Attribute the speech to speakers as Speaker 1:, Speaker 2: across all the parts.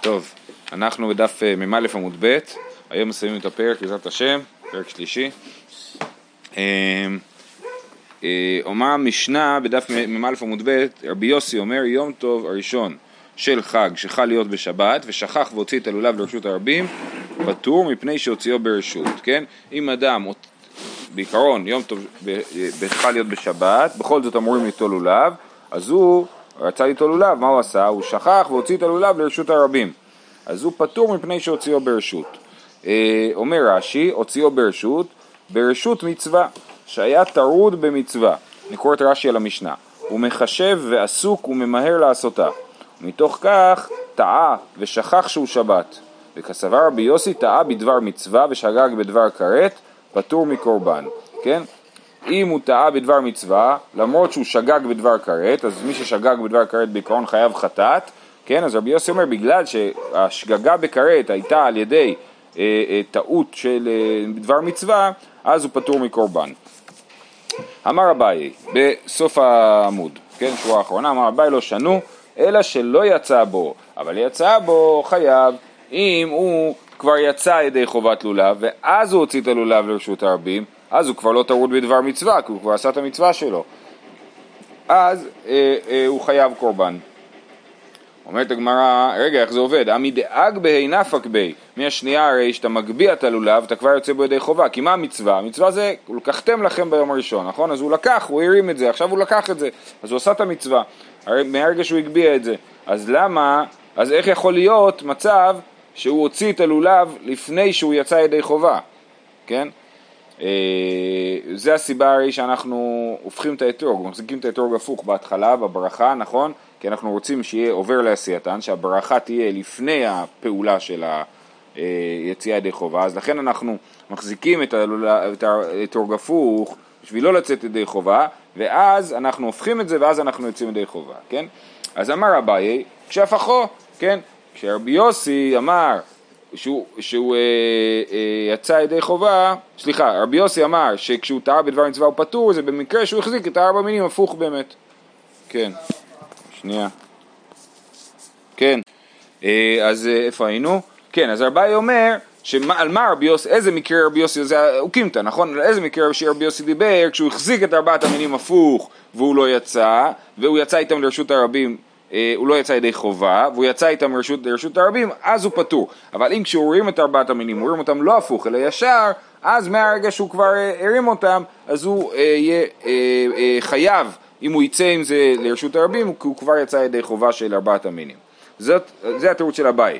Speaker 1: טוב, אנחנו בדף אה, מ"א עמוד ב', היום מסיימים את הפרק בעזרת השם, פרק שלישי. אה, אה, אומר המשנה בדף מ"א עמוד ב', רבי יוסי אומר יום טוב הראשון של חג שחל להיות בשבת ושכח והוציא את הלולב לרשות הרבים, פטור מפני שהוציאו ברשות, כן? אם אדם, בעיקרון יום טוב חל להיות בשבת, בכל זאת אמורים ליטול לולב, אז הוא רצה ליטול לולב, מה הוא עשה? הוא שכח והוציא את הלולב לרשות הרבים. אז הוא פטור מפני שהוציאו ברשות. אה, אומר רש"י, הוציאו ברשות, ברשות מצווה, שהיה טרוד במצווה. אני קורא את רש"י על המשנה. הוא מחשב ועסוק וממהר לעשותה. מתוך כך טעה ושכח שהוא שבת. וכסבר רבי יוסי טעה בדבר מצווה ושגג בדבר כרת, פטור מקורבן. כן? אם הוא טעה בדבר מצווה, למרות שהוא שגג בדבר כרת, אז מי ששגג בדבר כרת בעיקרון חייב חטאת, כן, אז רבי יוסי אומר, בגלל שהשגגה בכרת הייתה על ידי אה, אה, טעות של אה, דבר מצווה, אז הוא פטור מקורבן. אמר אביי, בסוף העמוד, כן, שורה אחרונה, אמר אביי לא שנו, אלא שלא יצא בו, אבל יצא בו חייב, אם הוא כבר יצא ידי חובת לולב, ואז הוא הוציא את הלולב לרשות הרבים, אז הוא כבר לא טרוד בדבר מצווה, כי הוא כבר עשה את המצווה שלו. אז אה, אה, הוא חייב קורבן. אומרת הגמרא, רגע, איך זה עובד? דאג בהי נפק בי. מהשנייה הרי שאתה מגביה את הלולב, אתה כבר יוצא בו ידי חובה. כי מה המצווה? המצווה זה, לקחתם לכם ביום הראשון, נכון? אז הוא לקח, הוא הרים את זה, עכשיו הוא לקח את זה. אז הוא עשה את המצווה. הרי מהרגע שהוא הגביה את זה. אז למה, אז איך יכול להיות מצב שהוא הוציא את הלולב לפני שהוא יצא ידי חובה, כן? אה, זה הסיבה הרי שאנחנו הופכים את האתרוג, מחזיקים את האתרוג הפוך בהתחלה, בברכה, נכון? כי אנחנו רוצים שיהיה עובר לעשייתן, שהברכה תהיה לפני הפעולה של היציאה ידי חובה, אז לכן אנחנו מחזיקים את האתרוג הפוך בשביל לא לצאת ידי חובה, ואז אנחנו הופכים את זה ואז אנחנו יוצאים ידי חובה, כן? אז אמר אביי, כשהפכו, כן? כשרבי יוסי אמר שהוא, שהוא אה, אה, יצא ידי חובה, סליחה, רבי יוסי אמר שכשהוא טעה בדבר מצווה הוא פטור, זה במקרה שהוא החזיק את הארבע מינים הפוך באמת. כן, שנייה. כן, אה, אז אה, איפה היינו? כן, אז ארבעי אומר שעל מה רבי יוסי, איזה מקרה רבי יוסי, זה אוקימתא, נכון? על איזה מקרה שרבי יוסי דיבר כשהוא החזיק את ארבעת המינים הפוך והוא לא יצא, והוא יצא איתם לרשות הרבים הוא לא יצא ידי חובה, והוא יצא איתם לרשות, לרשות הרבים, אז הוא פטור. אבל אם כשהוא הרים את ארבעת המינים, הוא הרים אותם לא הפוך, אלא ישר, אז מהרגע שהוא כבר אה, הרים אותם, אז הוא אה, יהיה אה, אה, חייב, אם הוא יצא עם זה לרשות הרבים, כי הוא כבר יצא ידי חובה של ארבעת המינים. זאת, זה התירוץ של אביי.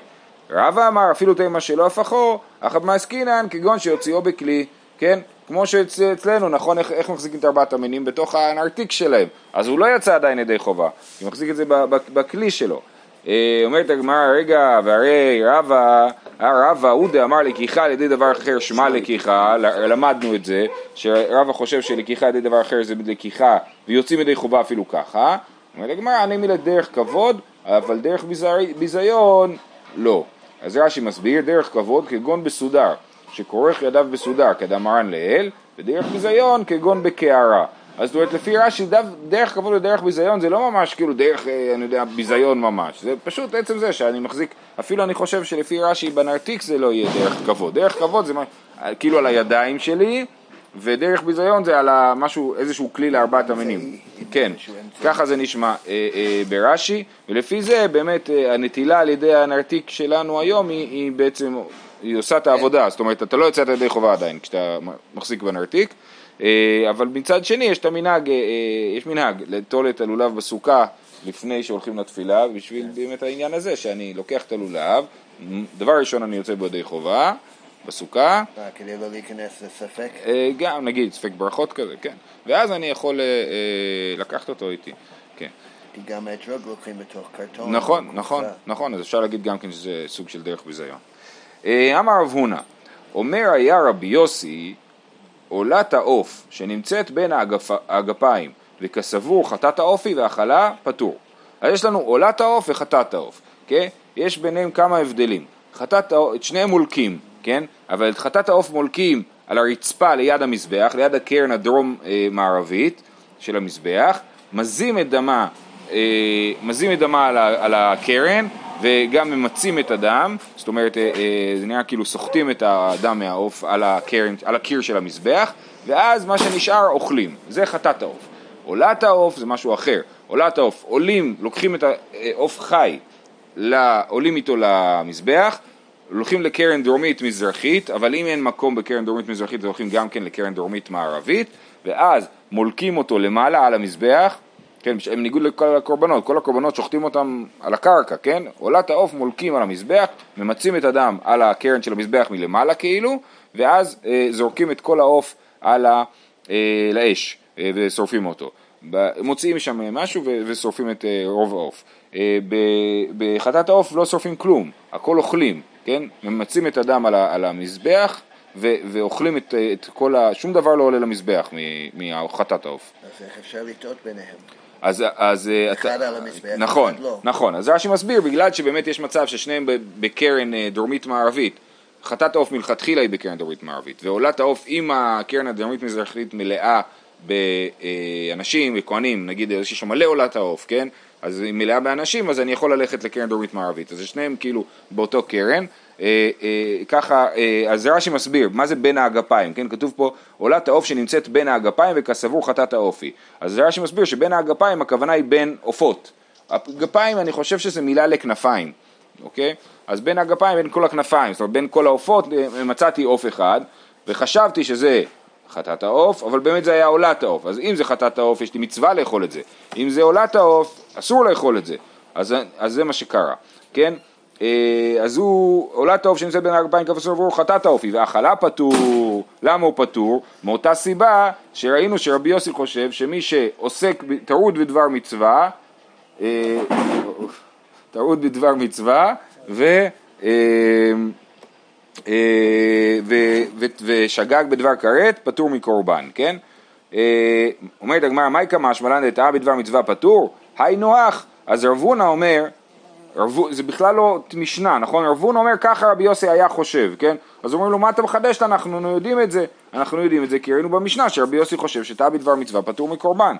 Speaker 1: רבא אמר, אפילו תימא שלא הפכו, אחת מעסקינן, כגון שיוציאו בכלי, כן? כמו שאצלנו, נכון, איך, איך מחזיקים את ארבעת המינים בתוך הנרתיק שלהם, אז הוא לא יצא עדיין ידי חובה, הוא מחזיק את זה בכלי שלו. אה, אומרת הגמרא, רגע, והרי רבא, רבא עודה אמר לקיחה על ידי דבר אחר שמע לקיחה, למדנו את זה, שרבא חושב שלקיחה על ידי דבר אחר זה לקיחה ויוצאים ידי חובה אפילו ככה, אומרת הגמרא, אני מילה דרך כבוד, אבל דרך ביזיון לא. אז רש"י מסביר, דרך כבוד כגון בסודר. שכורך ידיו בסודר כאדם מרן לאל, ודרך ביזיון כגון בקערה. אז זאת אומרת, לפי רש"י, דרך כבוד ודרך ביזיון זה לא ממש כאילו דרך, אה, אני יודע, ביזיון ממש. זה פשוט עצם זה שאני מחזיק, אפילו אני חושב שלפי רש"י בנרתיק זה לא יהיה דרך כבוד. דרך כבוד זה כאילו על הידיים שלי, ודרך ביזיון זה על משהו, איזשהו כלי לארבעת המינים. כן, ככה זה נשמע אה, אה, ברש"י, ולפי זה באמת אה, הנטילה על ידי הנרתיק שלנו היום היא, היא בעצם היא עושה את העבודה, זאת אומרת, אתה לא יוצאת ידי חובה עדיין כשאתה מחזיק בנרתיק, אה, אבל מצד שני יש את המנהג, אה, אה, יש מנהג לטול את הלולב בסוכה לפני שהולכים לתפילה, בשביל כן. באמת העניין הזה, שאני לוקח את הלולב, דבר ראשון אני יוצא בו ידי חובה, בסוכה.
Speaker 2: כדי לא להיכנס לספק?
Speaker 1: גם, נגיד, ספק ברכות כזה, כן. ואז אני יכול לקחת אותו איתי, כן.
Speaker 2: כי גם האתרוג לוקחים בתוך קרטון.
Speaker 1: נכון, נכון, נכון, אז אפשר להגיד גם כן שזה סוג של דרך ביזיון. אה, אמר רב הונא, אומר היה רבי יוסי, עולת העוף שנמצאת בין האגפ... האגפיים וכסבור חטאת האופי והאכלה פטור. אז יש לנו עולת העוף וחטאת העוף, כן? יש ביניהם כמה הבדלים. חטאת העוף, את שניהם מולקים, כן? אבל את חטאת העוף מולקים על הרצפה ליד המזבח, ליד הקרן הדרום אה, של המזבח, מזים את דמה, אה, מזים את דמה על הקרן וגם ממצים את הדם, זאת אומרת אה, אה, זה נראה כאילו סוחטים את הדם מהעוף על, הקרן, על הקיר של המזבח, ואז מה שנשאר אוכלים, זה חטאת העוף. עולת העוף זה משהו אחר, עולת העוף, עולים, לוקחים את העוף חי, עולים איתו למזבח, הולכים לקרן דרומית מזרחית, אבל אם אין מקום בקרן דרומית מזרחית, הולכים גם כן לקרן דרומית מערבית, ואז מולקים אותו למעלה על המזבח, כן, בניגוד לכל הקורבנות, כל הקורבנות שוחטים אותם על הקרקע, כן? עולת העוף מולקים על המזבח, ממצים את הדם על הקרן של המזבח מלמעלה כאילו, ואז אה, זורקים את כל העוף על ה, אה, לאש אה, ושורפים אותו. מוציאים משם משהו ושורפים את אה, רוב העוף. אה, בחטאת העוף לא שורפים כלום, הכל אוכלים, כן? ממצים את הדם על, על המזבח ו- ואוכלים את, את כל ה... שום דבר לא עולה למזבח מחטאת העוף.
Speaker 2: אז איך אפשר לטעות ביניהם?
Speaker 1: אז, אז
Speaker 2: אה, אחד אתה, על המזבח,
Speaker 1: נכון,
Speaker 2: אחד לא.
Speaker 1: נכון, אז רש"י מסביר, בגלל שבאמת יש מצב ששניהם בקרן אה, דרומית מערבית, חטאת העוף מלכתחילה היא בקרן דרומית מערבית, ועולת העוף עם הקרן הדרומית מזרחית מלאה באנשים, בכהנים, נגיד יש שם מלא עולת העוף, כן? אז היא מלאה באנשים, אז אני יכול ללכת לקרן דרומית מערבית. אז שניהם כאילו באותו קרן. אה, אה, ככה, אה, אז רש"י מסביר, מה זה בין האגפיים, כן? כתוב פה עולת העוף שנמצאת בין האגפיים וכסבור חטאת האופי. אז רש"י מסביר שבין האגפיים הכוונה היא בין עופות. הגפיים אני חושב שזה מילה לכנפיים, אוקיי? אז בין הגפיים, בין כל הכנפיים, זאת אומרת בין כל העופות מצאתי עוף אחד וחשבתי שזה חטאת העוף, אבל באמת זה היה עולת העוף. אז אם זה חטאת העוף, יש לי מצווה לאכול את זה. אם זה עולת העוף, אסור לאכול את זה. אז, אז זה מה שקרה, כן? אה, אז הוא, עולת העוף שנמצאת בין הארבעים כף עשרה עבור חטאת האופי, והאכלה פטור, למה הוא פטור? מאותה סיבה שראינו שרבי יוסי חושב שמי שעוסק, טרוד בדבר מצווה, אה, טרוד בדבר מצווה, ו... אה, ושגג בדבר כרת, פטור מקורבן, כן? אומרת הגמרא, מהי כמה שמלן דתאה בדבר מצווה פטור? היינו הך, אז רב הונא אומר זה בכלל לא משנה, נכון? רב הונא אומר ככה רבי יוסי היה חושב, כן? אז אומרים לו מה אתה מחדש אנחנו יודעים את זה, אנחנו יודעים את זה כי ראינו במשנה שרבי יוסי חושב שטעה בדבר מצווה פטור מקורבן.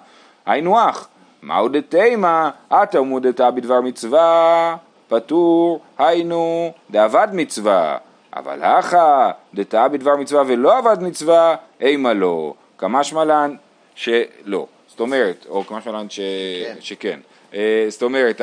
Speaker 1: היינו אח, מהו דתימה, אתה ומודתה בדבר מצווה פטור, היינו דאבד מצווה, אבל הכה דתאה בדבר מצווה ולא אבד מצווה, אימה לא, כמשמע לן שלא. זאת אומרת, או כמשמע לן ש... כן. שכן. אה, זאת אומרת,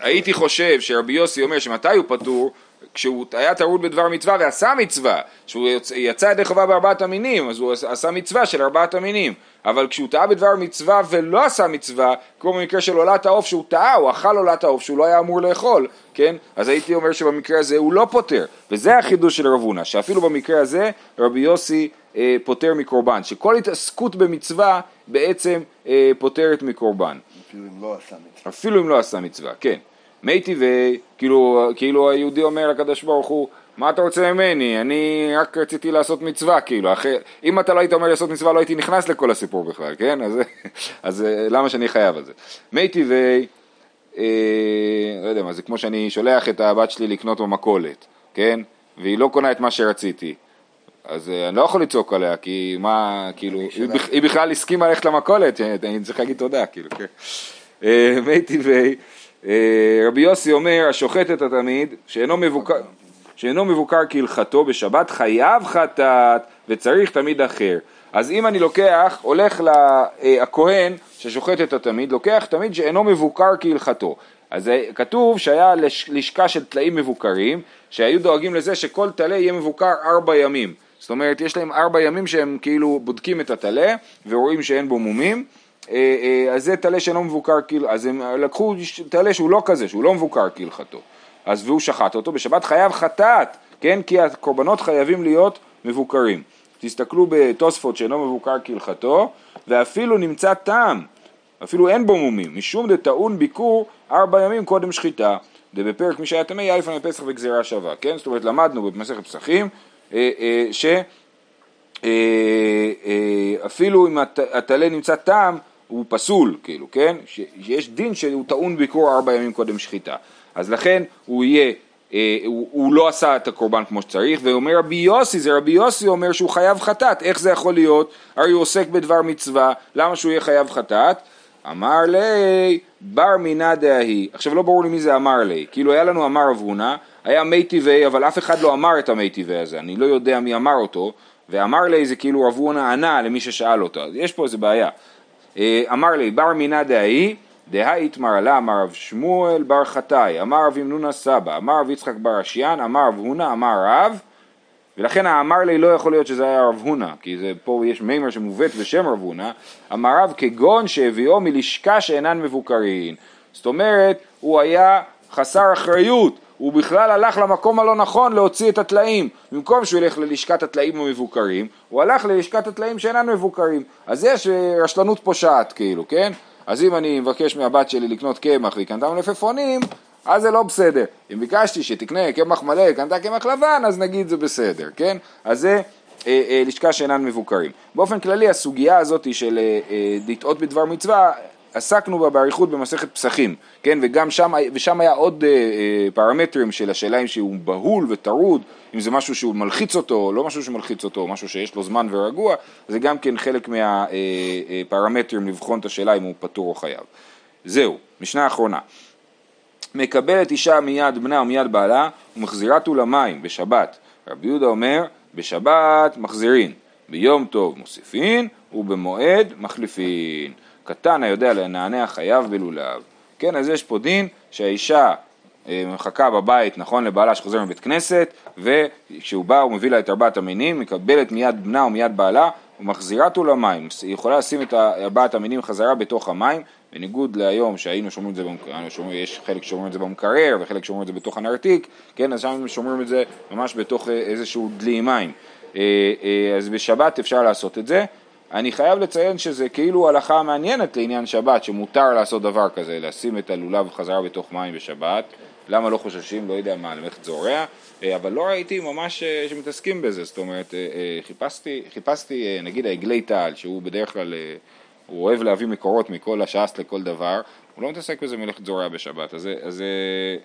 Speaker 1: הייתי חושב שרבי יוסי אומר שמתי הוא פטור? כשהוא היה טרוד בדבר מצווה ועשה מצווה, שהוא יצא ידי חובה בארבעת המינים, אז הוא עשה מצווה של ארבעת המינים, אבל כשהוא טעה בדבר מצווה ולא עשה מצווה, כמו במקרה של עולת העוף שהוא טעה, הוא אכל עולת העוף שהוא לא היה אמור לאכול, כן? אז הייתי אומר שבמקרה הזה הוא לא פוטר, וזה החידוש של רב הונא, שאפילו במקרה הזה רבי יוסי אה, פוטר מקורבן, שכל התעסקות במצווה בעצם אה, פוטרת מקורבן.
Speaker 2: אפילו אם לא עשה מצווה.
Speaker 1: אפילו אם לא עשה מצווה, כן. מי טבעי, כאילו, כאילו היהודי אומר לקדוש ברוך הוא, מה אתה רוצה ממני? אני רק רציתי לעשות מצווה, כאילו, אחרי, אם אתה לא היית אומר לעשות מצווה לא הייתי נכנס לכל הסיפור בכלל, כן? אז, אז אה, למה שאני חייב על זה? מי טבעי, אה, לא יודע מה, זה כמו שאני שולח את הבת שלי לקנות במכולת, כן? והיא לא קונה את מה שרציתי. אז אה, אני לא יכול לצעוק עליה, כי מה, כאילו, היא בכלל הסכימה ללכת למכולת, אני צריך להגיד תודה, כאילו, כן. אה, מי טבעי, אה, רבי יוסי אומר, השוחט את התמיד, שאינו מבוקר, שאינו מבוקר כהלכתו בשבת, חייב חטאת וצריך תמיד אחר. אז אם אני לוקח, הולך לכהן ששוחט את התמיד, לוקח תמיד שאינו מבוקר כהלכתו. אז כתוב שהיה לשכה של טלאים מבוקרים, שהיו דואגים לזה שכל טלה יהיה מבוקר ארבע ימים. זאת אומרת, יש להם ארבע ימים שהם כאילו בודקים את הטלה ורואים שאין בו מומים, אה, אה, אז זה טלה שאינו מבוקר כאילו, אז הם לקחו טלה שהוא לא כזה, שהוא לא מבוקר כהלכתו. אז והוא שחט אותו, בשבת חייב חטאת, כן? כי הקורבנות חייבים להיות מבוקרים. תסתכלו בתוספות שאינו מבוקר כהלכתו, ואפילו נמצא טעם, אפילו אין בו מומים, משום דטעון ביקור ארבע ימים קודם שחיטה. ובפרק מי שהיה טמא יהיה לפני פסח וגזירה שווה, כן? זאת אומרת למדנו במסכת פסחים שאפילו אה, אם הטלה נמצא טעם הוא פסול, כאילו, כן? שיש דין שהוא טעון ביקור ארבע ימים קודם שחיטה. אז לכן הוא יהיה, הוא, הוא לא עשה את הקורבן כמו שצריך, ואומר רבי יוסי, זה רבי יוסי אומר שהוא חייב חטאת, איך זה יכול להיות? הרי הוא עוסק בדבר מצווה, למה שהוא יהיה חייב חטאת? אמר לי בר מינא דהי. עכשיו לא ברור לי מי זה אמר לי, כאילו היה לנו אמר רב הונא, היה מי טבעי, אבל אף אחד לא אמר את המי טבעי הזה, אני לא יודע מי אמר אותו, ואמר לי זה כאילו רב הונא ענה למי ששאל אותו, אז יש פה איזה בעיה. אה, אמר לי בר מינא דהי, דהי יתמר לה, אמר רב שמואל בר חטאי, אמר רב ימנונה סבא, אמר רב יצחק בר אשיין, אמר רב הונא, אמר רב, ולכן האמר לי לא יכול להיות שזה היה רב הונא, כי זה, פה יש מימר שמובאת בשם רב הונא, אמר רב כגון שהביאו מלשכה שאינן מבוקרין. זאת אומרת, הוא היה חסר אחריות, הוא בכלל הלך למקום הלא נכון להוציא את הטלאים. במקום שהוא ילך ללשכת הטלאים המבוקרים, הוא הלך ללשכת הטלאים שאינן מבוקרים. אז יש אה, רשלנות פושעת כאילו, כן? אז אם אני מבקש מהבת שלי לקנות קמח והיא קנתה מלפפונים, אז זה לא בסדר. אם ביקשתי שתקנה קמח מלא, קנתה קמח לבן, אז נגיד זה בסדר, כן? אז זה אה, אה, לשכה שאינן מבוקרים. באופן כללי הסוגיה הזאת של לטעות בדבר מצווה, עסקנו בה באריכות במסכת פסחים, כן? וגם שם, ושם היה עוד אה, אה, פרמטרים של השאלה אם שהוא בהול וטרוד, אם זה משהו שהוא מלחיץ אותו, או לא משהו שמלחיץ אותו, משהו שיש לו זמן ורגוע, זה גם כן חלק מהפרמטרים לבחון את השאלה אם הוא פטור או חייב. זהו, משנה אחרונה. מקבלת אישה מיד בנה ומיד בעלה ומחזירתו למים בשבת. רבי יהודה אומר, בשבת מחזירין, ביום טוב מוסיפין ובמועד מחליפין. קטן היודע לנענע חייב בלולב. כן, אז יש פה דין שהאישה אה, מחכה בבית, נכון, לבעלה שחוזר מבית כנסת, וכשהוא בא הוא מביא לה את ארבעת המינים, מקבלת מיד בנה ומיד בעלה ומחזירה אותו למים. היא יכולה לשים את ארבעת המינים חזרה בתוך המים, בניגוד להיום שהיינו שומרים את זה, במקרר, יש חלק שומרים את זה במקרר וחלק שומרים את זה בתוך הנרתיק, כן, אז שם שומרים את זה ממש בתוך אה, איזשהו דלי מים. אה, אז בשבת אפשר לעשות את זה. אני חייב לציין שזה כאילו הלכה מעניינת לעניין שבת, שמותר לעשות דבר כזה, לשים את הלולב חזרה בתוך מים בשבת. למה לא חוששים? לא יודע מה, למלאכת זורע, אה, אבל לא ראיתי ממש אה, שמתעסקים בזה, זאת אומרת, אה, חיפשתי, חיפשתי נגיד העגלי טל, שהוא בדרך כלל, הוא אוהב להביא מקורות מכל הש"ס לכל דבר, הוא לא מתעסק בזה מלאכת זורע בשבת, אז, אז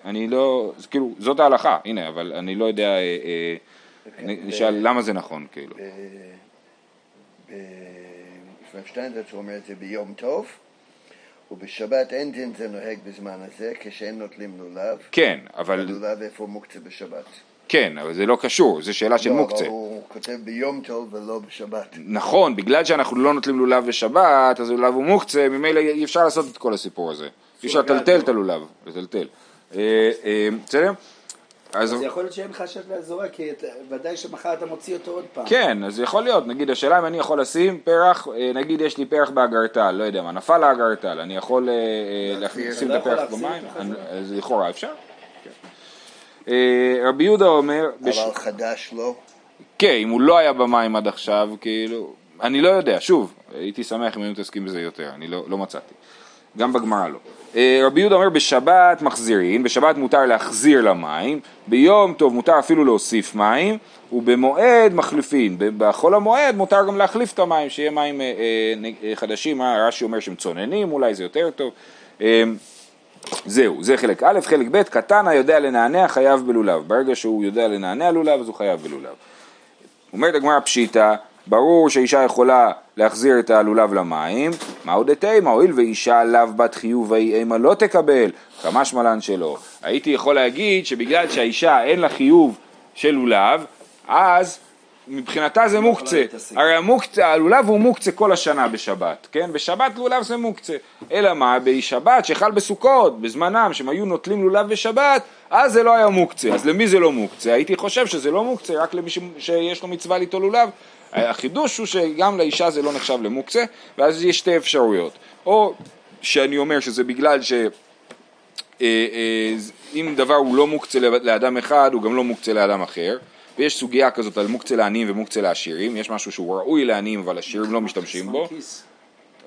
Speaker 1: אני לא, אז כאילו, זאת ההלכה, הנה, אבל אני לא יודע, נשאל למה זה נכון, כאילו.
Speaker 2: שטיינזרץ אומר את זה ביום טוב, ובשבת אין דין זה נוהג בזמן הזה, כשאין נוטלים לולב.
Speaker 1: כן, אבל...
Speaker 2: הלולב איפה הוא מוקצה בשבת.
Speaker 1: כן, אבל זה לא קשור, זה שאלה של
Speaker 2: לא,
Speaker 1: מוקצה.
Speaker 2: אבל הוא כותב ביום טוב ולא בשבת.
Speaker 1: נכון, בגלל שאנחנו לא נוטלים לולב בשבת, אז לולב הוא מוקצה, ממילא אי אפשר לעשות את כל הסיפור הזה. אי אפשר לטלטל את הלולב, לטלטל. אה, אה, בסדר?
Speaker 3: אז יכול להיות שאין חשש להזורה, כי ודאי שמחר אתה מוציא אותו עוד פעם.
Speaker 1: כן, אז יכול להיות, נגיד השאלה אם אני יכול לשים פרח, אה, נגיד יש לי פרח באגרטל, לא יודע מה, נפל האגרטל, אני יכול לשים את
Speaker 3: לא
Speaker 1: הפרח במים? אז לכאורה אפשר. כן. רבי יהודה אומר...
Speaker 2: אבל חדש לא?
Speaker 1: כן, אם הוא לא היה במים עד עכשיו, כאילו, אני לא יודע, שוב, הייתי שמח אם היינו מתעסקים בזה יותר, אני לא, לא מצאתי. גם בגמרא לא. אה, רבי יהודה אומר בשבת מחזירים, בשבת מותר להחזיר למים, ביום טוב מותר אפילו להוסיף מים, ובמועד מחליפין, בחול המועד מותר גם להחליף את המים, שיהיה מים אה, אה, חדשים, רש"י אומר שהם צוננים, אולי זה יותר טוב. זהו, זה חלק א', חלק ב', קטן היודע לנענע חייב בלולב, ברגע שהוא יודע לנענע לולב אז הוא חייב בלולב. אומרת הגמרא פשיטא, ברור שאישה יכולה להחזיר את הלולב למים, מה עוד אתימה, הואיל ואישה לאו בת חיוב ויהי אימה לא תקבל, כמה שמלן שלא. הייתי יכול להגיד שבגלל שהאישה אין לה חיוב של לולב, אז מבחינתה זה מוקצה, הרי המוקצה, הלולב הוא מוקצה כל השנה בשבת, כן? בשבת לולב זה מוקצה, אלא מה, בשבת שחל בסוכות, בזמנם, שהם היו נוטלים לולב בשבת, אז זה לא היה מוקצה, אז למי זה לא מוקצה? הייתי חושב שזה לא מוקצה רק למי שיש לו מצווה ליטול לולב, החידוש הוא שגם לאישה זה לא נחשב למוקצה, ואז יש שתי אפשרויות, או שאני אומר שזה בגלל ש... אה, אה, אם דבר הוא לא מוקצה לאדם אחד, הוא גם לא מוקצה לאדם אחר, ויש סוגיה כזאת על מוקצה לעניים ומוקצה לעשירים, יש משהו שהוא ראוי לעניים אבל עשירים לא משתמשים בו.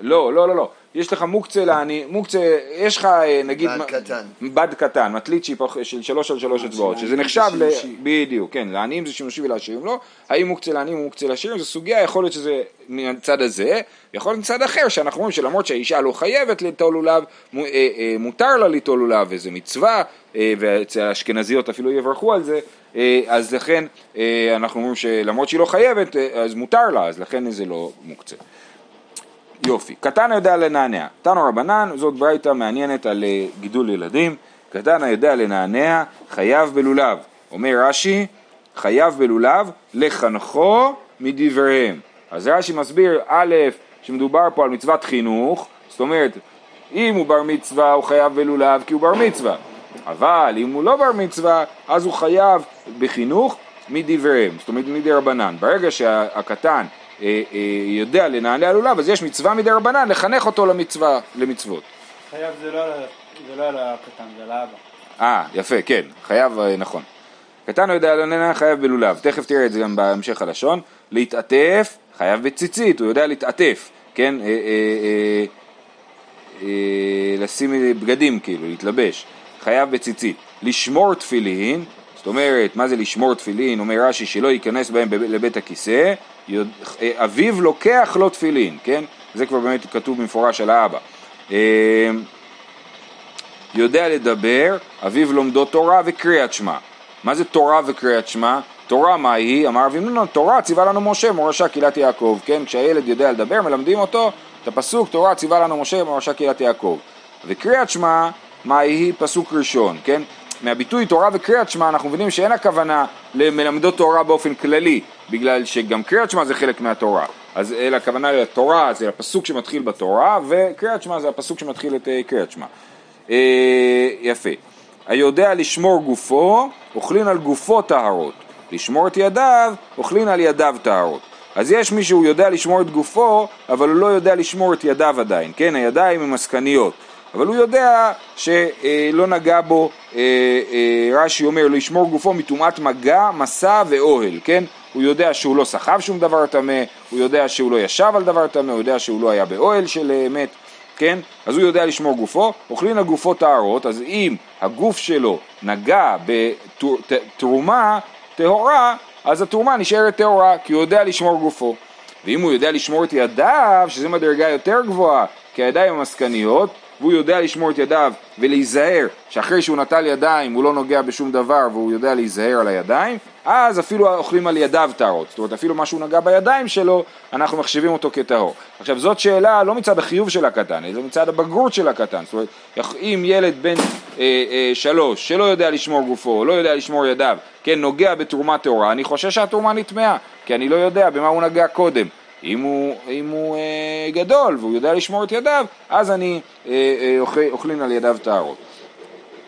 Speaker 1: לא, לא, לא, לא. יש לך מוקצה לעני, מוקצה, יש לך אה, נגיד...
Speaker 2: בד קטן.
Speaker 1: בד קטן, מטלית של שלוש על שלוש אצבעות, שזה נחשב, ל... בדיוק, כן, לעניים זה שימושי ולעשירים לא, האם מוקצה לעניים או מוקצה לעשירים, זו סוגיה, יכול להיות שזה מהצד הזה, יכול להיות מצד אחר, שאנחנו רואים שלמרות שהאישה לא חייבת ליטול לולב, אה, אה, מותר לה ליטול לולב, וזה מצווה, ואצל האשכנזיות אפילו יברכו על זה, אז לכן אנחנו אומרים שלמרות שהיא לא חייבת, אז מותר לה, אז לכן זה לא מוקצה. יופי. קטן יודע לנענע. תנו רבנן, זאת ברייתא מעניינת על אה, גידול ילדים. קטן היודע לנענע, חייב בלולב. אומר רש"י, חייב בלולב לחנכו מדבריהם. אז רש"י מסביר, א', שמדובר פה על מצוות חינוך, זאת אומרת, אם הוא בר מצווה הוא חייב בלולב כי הוא בר מצווה, אבל אם הוא לא בר מצווה אז הוא חייב בחינוך מדבריהם, זאת אומרת מדי רבנן. ברגע שהקטן יודע לנעלי הלולב אז יש מצווה מדי רבנן לחנך אותו למצווה, למצוות.
Speaker 3: חייב זה לא, זה לא על הקטן, זה על האבא.
Speaker 1: אה, יפה, כן, חייב, אה, נכון. קטן לא יודע לנענע חייב בלולב, תכף תראה את זה גם בהמשך הלשון. להתעטף, חייב בציצית, הוא יודע להתעטף, כן? אה, אה, אה, אה, לשים בגדים כאילו, להתלבש, חייב בציצית. לשמור תפילין, זאת אומרת, מה זה לשמור תפילין? אומר רש"י שלא ייכנס בהם לבית הכיסא. אה, אביו לוקח לו תפילין, כן? זה כבר באמת כתוב במפורש על האבא. אה, יודע לדבר, אביו לומדו תורה וקריאת שמע. מה זה תורה וקריאת שמע? תורה מה היא? אמר רבי נונה, תורה ציווה לנו משה מורשה קהילת יעקב, כן? כשהילד יודע לדבר מלמדים אותו את הפסוק תורה ציווה לנו משה מורשה קהילת יעקב. וקריאת שמע מה היא? פסוק ראשון, כן? מהביטוי תורה וקריאת שמע אנחנו מבינים שאין הכוונה למלמדות תורה באופן כללי, בגלל שגם קריאת שמע זה חלק מהתורה. אז אלא הכוונה לתורה זה הפסוק שמתחיל בתורה, וקריאת שמע זה הפסוק שמתחיל את אה, קריאת שמע. אה, יפה. היודע לשמור גופו, אוכלין על גופו טהרות. לשמור את ידיו, אוכלין על ידיו טהרות. אז יש מי שהוא יודע לשמור את גופו, אבל הוא לא יודע לשמור את ידיו עדיין, כן? הידיים הם עסקניות. אבל הוא יודע שלא נגע בו, אה, אה, רש"י אומר, לשמור גופו מטומאת מגע, מסע ואוהל, כן? הוא יודע שהוא לא סחב שום דבר טמא, הוא יודע שהוא לא ישב על דבר טמא, הוא יודע שהוא לא היה באוהל של אה, מת, כן? אז הוא יודע לשמור גופו, אוכלין על גופו טהרות, אז אם הגוף שלו נגע בתרומה טהורה, אז התרומה נשארת טהורה, כי הוא יודע לשמור גופו. ואם הוא יודע לשמור את ידיו, שזה מדרגה יותר גבוהה, כי הידיים הן עסקניות, והוא יודע לשמור את ידיו ולהיזהר שאחרי שהוא נטל ידיים הוא לא נוגע בשום דבר והוא יודע להיזהר על הידיים, אז אפילו אוכלים על ידיו טהרות. זאת אומרת אפילו מה שהוא נגע בידיים שלו, אנחנו מחשיבים אותו כטהור. עכשיו זאת שאלה לא מצד החיוב של הקטן, אלא מצד הבגרות של הקטן. זאת אומרת, אם ילד בן אה, אה, שלוש שלא יודע לשמור גופו, לא יודע לשמור ידיו, כן, נוגע בתרומה טהורה, אני חושש שהתרומה נטמעה, כי אני לא יודע במה הוא נגע קודם. אם הוא, אם הוא אה, גדול והוא יודע לשמור את ידיו, אז אני אה, אה, אוכל, אוכלין על ידיו טהרות.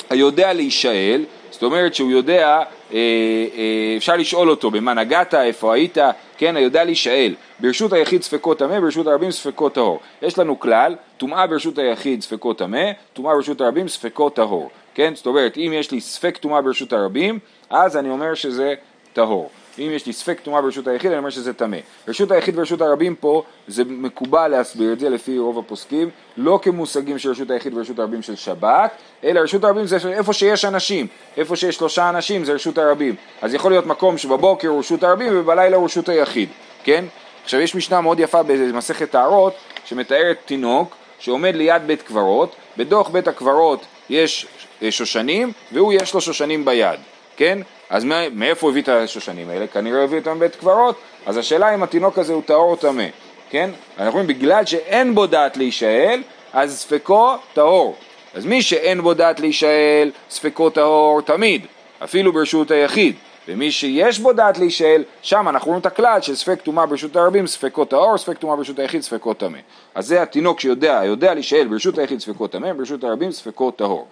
Speaker 1: היודע להישאל, זאת אומרת שהוא יודע, אה, אה, אפשר לשאול אותו במה נגעת, איפה היית, כן, היודע להישאל, ברשות היחיד ספקות טמא, ברשות הרבים ספקות טהור. יש לנו כלל, טומאה ברשות היחיד ספקות טמא, טומאה ברשות הרבים ספקות טהור, כן, זאת אומרת אם יש לי ספק טומאה ברשות הרבים, אז אני אומר שזה טהור. ואם יש לי ספק טומאה ברשות היחיד, אני אומר שזה טמא. רשות היחיד ורשות הרבים פה, זה מקובל להסביר את זה לפי רוב הפוסקים, לא כמושגים של רשות היחיד ורשות הרבים של שבת, אלא רשות הרבים זה איפה שיש אנשים, איפה שיש שלושה אנשים זה רשות הרבים. אז יכול להיות מקום שבבוקר הוא רשות הרבים ובלילה הוא רשות היחיד, כן? עכשיו יש משנה מאוד יפה במסכת טהרות, שמתארת תינוק שעומד ליד בית קברות, בתוך בית הקברות יש שושנים, והוא יש לו שושנים ביד, כן? אז מאיפה הביא את השושנים האלה? כנראה הביא אותם מבית קברות, אז השאלה אם התינוק הזה הוא טהור או טמא, כן? אנחנו אומרים בגלל שאין בו דעת להישאל, אז ספקו טהור. אז מי שאין בו דעת להישאל, ספקו טהור תמיד, אפילו ברשות היחיד. ומי שיש בו דעת להישאל, שם אנחנו רואים את הכלל של ספק טומאה ברשות הרבים, ספקו טהור, ספק טומאה ברשות היחיד, ספקו טמא. אז זה התינוק שיודע, יודע להישאל ברשות היחיד ספקו טמא, ברשות הרבים ספקו טהור.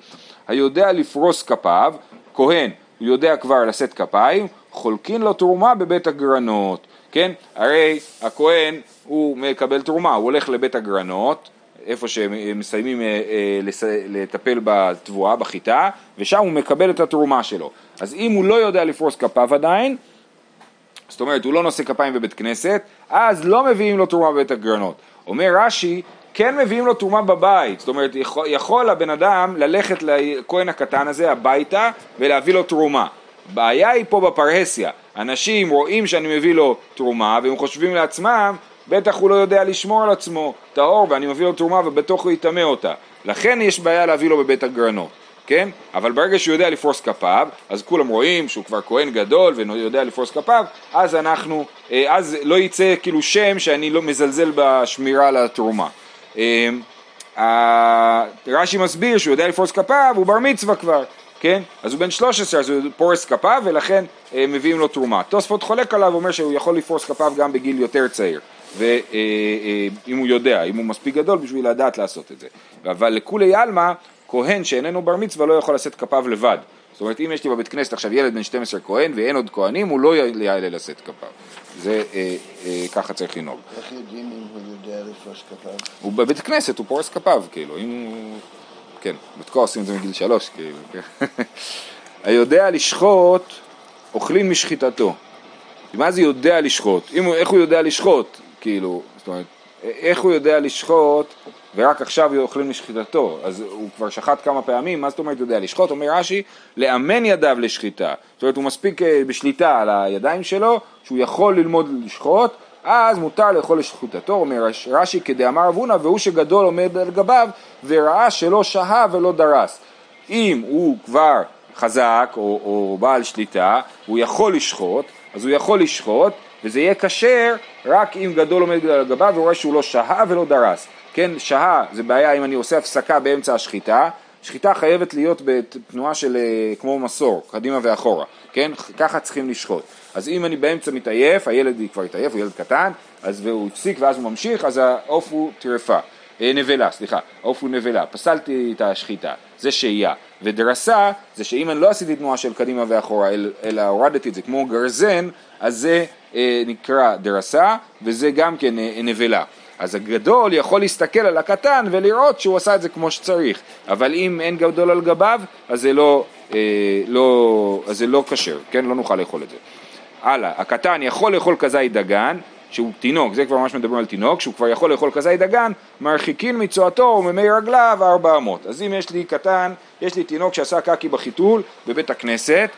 Speaker 1: היודע לפרוס כפיו, כהן הוא יודע כבר לשאת כפיים, חולקין לו תרומה בבית הגרנות, כן? הרי הכהן הוא מקבל תרומה, הוא הולך לבית הגרנות, איפה שהם מסיימים אה, אה, לטפל בתבואה, בחיטה, ושם הוא מקבל את התרומה שלו. אז אם הוא לא יודע לפרוס כפיו עדיין, זאת אומרת הוא לא נושא כפיים בבית כנסת, אז לא מביאים לו תרומה בבית הגרנות. אומר רש"י, כן מביאים לו תרומה בבית, זאת אומרת יכול, יכול הבן אדם ללכת לכהן הקטן הזה הביתה ולהביא לו תרומה. בעיה היא פה בפרהסיה, אנשים רואים שאני מביא לו תרומה והם חושבים לעצמם בטח הוא לא יודע לשמור על עצמו טהור ואני מביא לו תרומה ובתוך הוא יטמא אותה לכן יש בעיה להביא לו בבית הגרנות כן? אבל ברגע שהוא יודע לפרוס כפיו, אז כולם רואים שהוא כבר כהן גדול ויודע לפרוס כפיו, אז אנחנו, אה, אז לא יצא כאילו שם שאני לא מזלזל בשמירה על התרומה. אה, רש"י מסביר שהוא יודע לפרוס כפיו, הוא בר מצווה כבר, כן? אז הוא בן 13, אז הוא פורס כפיו ולכן אה, מביאים לו תרומה. תוספות חולק עליו, אומר שהוא יכול לפרוס כפיו גם בגיל יותר צעיר. ואם אה, הוא יודע, אם הוא מספיק גדול בשביל לדעת לעשות את זה. אבל לכולי עלמא, כהן שאיננו בר מצווה לא יכול לשאת כפיו לבד. זאת אומרת, אם יש לי בבית כנסת עכשיו ילד בן 12 כהן ואין עוד כהנים, הוא לא יעלה לשאת כפיו. זה, אה, אה, ככה צריך לנהוג.
Speaker 2: איך יודעים אם הוא יודע לפרוס כפיו?
Speaker 1: הוא בבית כנסת, הוא פורס כפיו, כאילו, אם הוא... כן, בתקוע עושים את זה מגיל שלוש, כאילו. כן. היודע לשחוט, אוכלים משחיטתו. מה זה יודע לשחוט? אם, איך הוא יודע לשחוט? כאילו, זאת אומרת, איך הוא יודע לשחוט ורק עכשיו אוכלים משחיטתו, אז הוא כבר שחט כמה פעמים, מה זאת אומרת יודע לשחוט? אומר רש"י, לאמן ידיו לשחיטה, זאת אומרת הוא מספיק אה, בשליטה על הידיים שלו, שהוא יכול ללמוד לשחוט, אז מותר לאכול לשחיטתו, אומר רש"י כדאמר אבונה, והוא שגדול עומד על גביו וראה שלא שהה ולא דרס. אם הוא כבר חזק או, או בעל שליטה, הוא יכול לשחוט, אז הוא יכול לשחוט, וזה יהיה כשר רק אם גדול עומד על גביו ורואה שהוא לא שהה ולא דרס. כן, שהה זה בעיה אם אני עושה הפסקה באמצע השחיטה, שחיטה חייבת להיות בתנועה של אה, כמו מסור, קדימה ואחורה, כן? ככה צריכים לשחוט. אז אם אני באמצע מתעייף, הילד כבר התעייף, הוא ילד קטן, אז והוא הפסיק ואז הוא ממשיך, אז העוף הוא טרפה. אה, נבלה, סליחה, העוף הוא נבלה, פסלתי את השחיטה, זה שהייה. ודרסה, זה שאם אני לא עשיתי תנועה של קדימה ואחורה, אלא הורדתי את זה כמו גרזן, אז זה אה, נקרא דרסה, וזה גם כן אה, נבלה. אז הגדול יכול להסתכל על הקטן ולראות שהוא עשה את זה כמו שצריך, אבל אם אין גדול על גביו, אז זה לא, אה, לא, לא כשר, כן? לא נוכל לאכול את זה. הלאה, הקטן יכול לאכול כזית דגן, שהוא תינוק, זה כבר ממש מדברים על תינוק, שהוא כבר יכול לאכול כזית דגן, מרחיקין מצואתו וממי רגליו ארבע אמות. אז אם יש לי קטן, יש לי תינוק שעשה קקי בחיתול בבית הכנסת,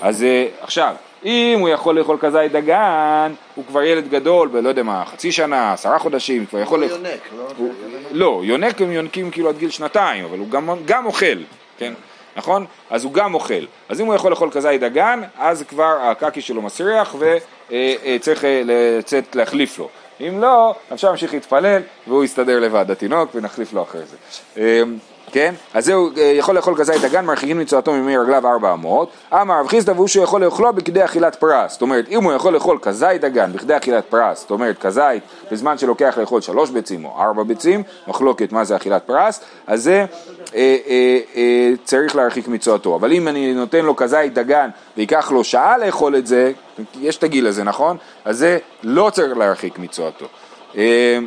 Speaker 1: אז אה, עכשיו, אם הוא יכול לאכול כזית דגן, הוא כבר ילד גדול, בלא יודע מה, חצי שנה, עשרה חודשים, כבר יכול...
Speaker 2: הוא יונק, לא?
Speaker 1: הוא... לא, יונק הם יונקים כאילו עד גיל שנתיים, אבל הוא גם, גם אוכל, כן? נכון? אז הוא גם אוכל. אז אם הוא יכול לאכול כזית דגן, אז כבר הקקי שלו מסריח וצריך אה, אה, לצאת להחליף לו. אם לא, אפשר להמשיך להתפלל והוא יסתדר לבד, התינוק, ונחליף לו אחרי זה. כן? אז זהו, אה, יכול לאכול כזית דגן, מרחיקין מצואתו ממי רגליו ארבע אמות. אמר רב חיסדא והוא שיכול לאכולו בכדי אכילת פרס. זאת אומרת, אם הוא יכול לאכול כזית דגן בכדי אכילת פרס, זאת אומרת כזית בזמן שלוקח לאכול שלוש ביצים או ארבע ביצים, מחלוקת מה זה אכילת פרס, אז זה אה, אה, אה, צריך להרחיק מצואתו. אבל אם אני נותן לו כזית דגן וייקח לו שעה לאכול את זה, יש את הגיל הזה, נכון? אז זה לא צריך להרחיק מצואתו. אה,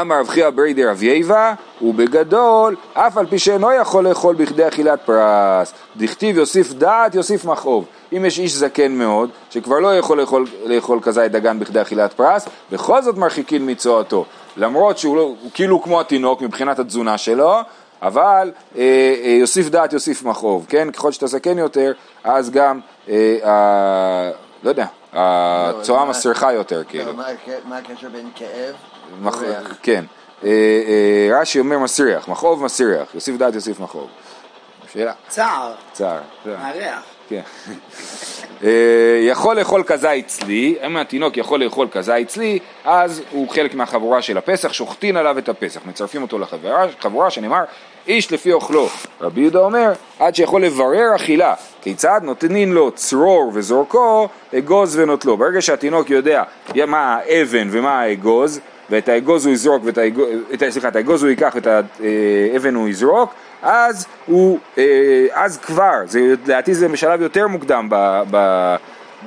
Speaker 1: אמר רב חייא ברי דרב יייבה, ובגדול, אף על פי שאינו יכול לאכול בכדי אכילת פרס, דכתיב יוסיף דעת יוסיף מכאוב. אם יש איש זקן מאוד, שכבר לא יכול לאכול, לאכול כזית דגן בכדי אכילת פרס, בכל זאת מרחיקין מצואתו. למרות שהוא לא, הוא כאילו כמו התינוק מבחינת התזונה שלו, אבל אה, אה, יוסיף דעת יוסיף מכאוב, כן? ככל שאתה זקן יותר, אז גם, אה, אה, לא יודע, הצואה לא, מסריחה יותר, כאילו.
Speaker 2: מה הקשר בין כאב?
Speaker 1: כן. אה, אה, רש"י אומר מסריח, מכאוב מסריח, יוסיף דעת יוסיף מכאוב.
Speaker 3: שאלה. צער.
Speaker 1: צער.
Speaker 3: מארח.
Speaker 1: כן. אה, יכול לאכול כזית אצלי, אם התינוק יכול לאכול כזית אצלי, אז הוא חלק מהחבורה של הפסח, שוחטין עליו את הפסח, מצרפים אותו לחבורה שנאמר איש לפי אוכלו. רבי יהודה אומר, עד שיכול לברר אכילה, כיצד נותנים לו צרור וזורקו, אגוז ונוטלו. ברגע שהתינוק יודע מה האבן ומה האגוז, ואת האגוז הוא יזרוק, ואת האגוז, סליחה, את האגוז הוא ייקח ואת האבן הוא יזרוק, אז הוא, אה, אז כבר, זה, לדעתי זה בשלב יותר מוקדם ב, ב,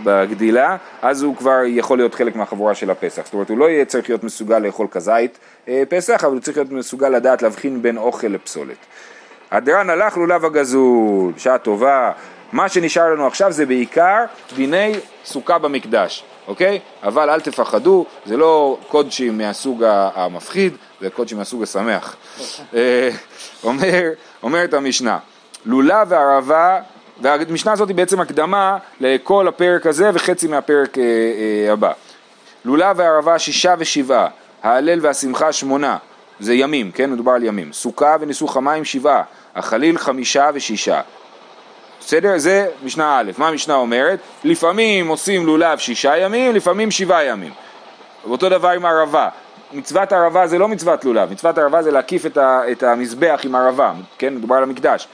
Speaker 1: בגדילה, אז הוא כבר יכול להיות חלק מהחבורה של הפסח. זאת אומרת, הוא לא יהיה צריך להיות מסוגל לאכול כזית אה, פסח, אבל הוא צריך להיות מסוגל לדעת להבחין בין אוכל לפסולת. הדרן הלך לולב הגזול, שעה טובה. מה שנשאר לנו עכשיו זה בעיקר דיני סוכה במקדש. אוקיי? אבל אל תפחדו, זה לא קודשים מהסוג המפחיד, זה קודשים מהסוג השמח. אה, אומר, אומרת המשנה, לולה וערבה, והמשנה הזאת היא בעצם הקדמה לכל הפרק הזה וחצי מהפרק אה, אה, הבא. לולה וערבה שישה ושבעה, ההלל והשמחה שמונה, זה ימים, כן? מדובר על ימים. סוכה וניסוך המים שבעה, החליל חמישה ושישה. בסדר? זה משנה א', מה המשנה אומרת? לפעמים עושים לולב שישה ימים, לפעמים שבעה ימים. אותו דבר עם ערבה. מצוות ערבה זה לא מצוות לולב, מצוות ערבה זה להקיף את, ה, את המזבח עם ערבה, כן, מדובר על המקדש.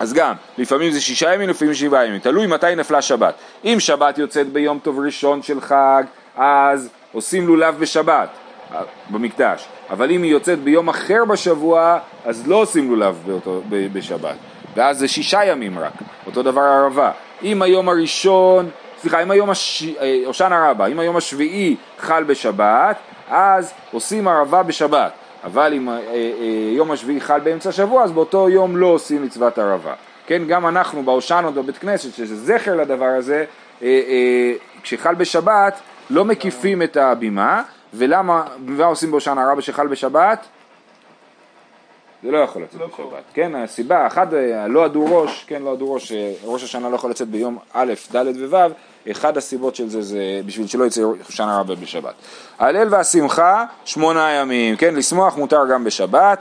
Speaker 1: אז גם, לפעמים זה שישה ימים, לפעמים שבעה ימים, תלוי מתי נפלה שבת. אם שבת יוצאת ביום טוב ראשון של חג, אז עושים לולב בשבת, אה, במקדש. אבל אם היא יוצאת ביום אחר בשבוע, אז לא עושים לולב באותו, בשבת. ואז זה שישה ימים רק, אותו דבר ערבה. אם היום הראשון, סליחה, אם היום הש... אה, רבה, אם היום השביעי חל בשבת, אז עושים ערבה בשבת. אבל אם אה, אה, יום השביעי חל באמצע השבוע, אז באותו יום לא עושים מצוות ערבה. כן, גם אנחנו בהושענות בבית כנסת, שזה זכר לדבר הזה, כשחל בשבת, לא מקיפים את הבימה, ולמה, מה עושים בהושענא רבה שחל בשבת? זה לא יכול לצאת לא בשבת, קורה. כן, הסיבה, אחת, לא הדו ראש, כן, לא הדו ראש, ראש השנה לא יכול לצאת ביום א', ד' וו', אחד הסיבות של זה זה בשביל שלא יצא שנה רבה בשבת. ההלל והשמחה, שמונה ימים, כן, לשמוח מותר גם בשבת,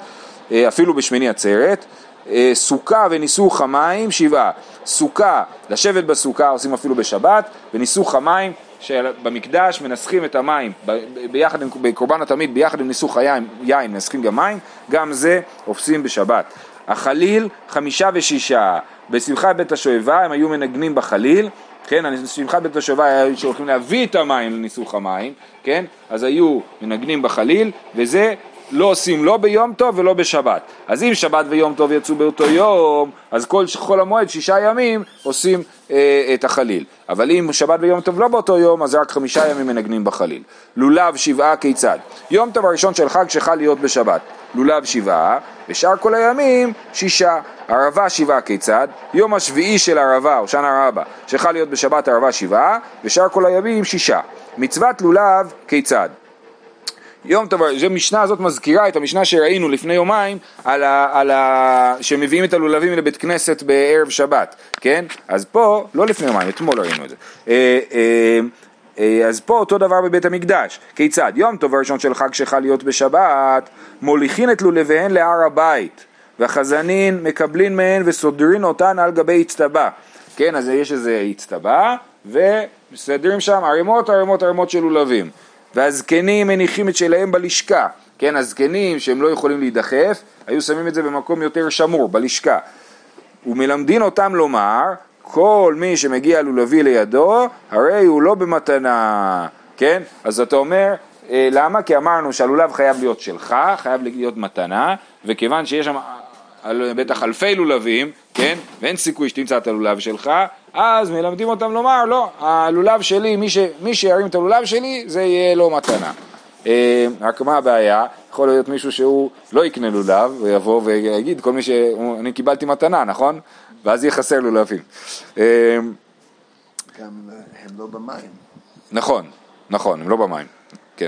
Speaker 1: אה, אפילו בשמיני עצרת. אה, סוכה וניסוך המים, שבעה. סוכה, לשבת בסוכה עושים אפילו בשבת, וניסוך המים, שבמקדש מנסחים את המים ביחד עם, בקורבן התמיד ביחד עם ניסוך היין, יין מנסחים גם מים, גם זה עושים בשבת. החליל חמישה ושישה, בשמחת בית השואבה הם היו מנגנים בחליל, כן, שמחת בית השואבה היה שהולכים להביא את המים לניסוך המים, כן, אז היו מנגנים בחליל, וזה לא עושים לא ביום טוב ולא בשבת. אז אם שבת ויום טוב יצאו באותו יום, אז כל חול המועד, שישה ימים, עושים אה, את החליל. אבל אם שבת ויום טוב לא באותו יום, אז רק חמישה ימים מנגנים בחליל. לולב שבעה כיצד? יום טוב הראשון של חג שחל להיות בשבת. לולב שבעה, ושאר כל הימים שישה. ערבה שבעה כיצד? יום השביעי של ערבה, או שנה רבה, שחל להיות בשבת ערבה שבעה, ושאר כל הימים שישה. מצוות לולב כיצד? יום טוב, המשנה הזאת מזכירה את המשנה שראינו לפני יומיים על ה, על ה, שמביאים את הלולבים לבית כנסת בערב שבת, כן? אז פה, לא לפני יומיים, אתמול ראינו את זה. אה, אה, אה, אז פה אותו דבר בבית המקדש. כיצד? יום טוב הראשון של חג שחל להיות בשבת, מוליכין את לולביהן להר הבית, והחזנין מקבלין מהן וסודרין אותן על גבי אצטבה. כן, אז יש איזה אצטבה, ומסדרים שם ערימות ערימות ערימות של לולבים. והזקנים מניחים את שלהם בלשכה, כן, הזקנים שהם לא יכולים להידחף, היו שמים את זה במקום יותר שמור, בלשכה. ומלמדין אותם לומר, כל מי שמגיע לולבי לידו, הרי הוא לא במתנה, כן? אז אתה אומר, אה, למה? כי אמרנו שהלולב חייב להיות שלך, חייב להיות מתנה, וכיוון שיש שם בטח אלפי לולבים, כן? ואין סיכוי שתמצא את הלולב שלך, אז מלמדים אותם לומר, לא, הלולב שלי, מי, ש, מי שירים את הלולב שלי, זה יהיה לו מתנה. אה, רק מה הבעיה? יכול להיות מישהו שהוא לא יקנה לולב, ויבוא ויגיד, כל מי ש... אני קיבלתי מתנה, נכון? ואז יהיה חסר לולבים.
Speaker 2: אה, גם הם לא במים.
Speaker 1: נכון, נכון, הם לא במים, כן.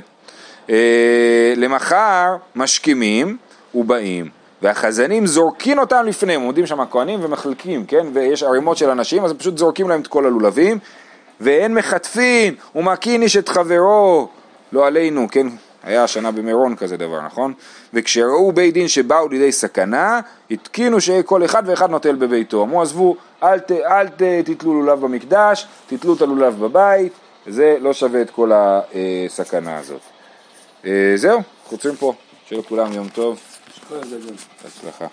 Speaker 1: אה, למחר משכימים ובאים. והחזנים זורקים אותם לפניהם, עומדים שם הכהנים ומחלקים, כן? ויש ערימות של אנשים, אז הם פשוט זורקים להם את כל הלולבים, ואין מחטפין, ומכין איש את חברו, לא עלינו, כן? היה השנה במירון כזה דבר, נכון? וכשראו בית דין שבאו לידי סכנה, התקינו שכל אחד ואחד נוטל בביתו. אמרו, עזבו, אל, ת, אל ת, תתלו לולב במקדש, תתלו את הלולב בבית, זה לא שווה את כל הסכנה הזאת. אה, זהו, חוצים פה, שיהיה לכולם יום טוב.
Speaker 3: כל הגדול.
Speaker 1: בהצלחה.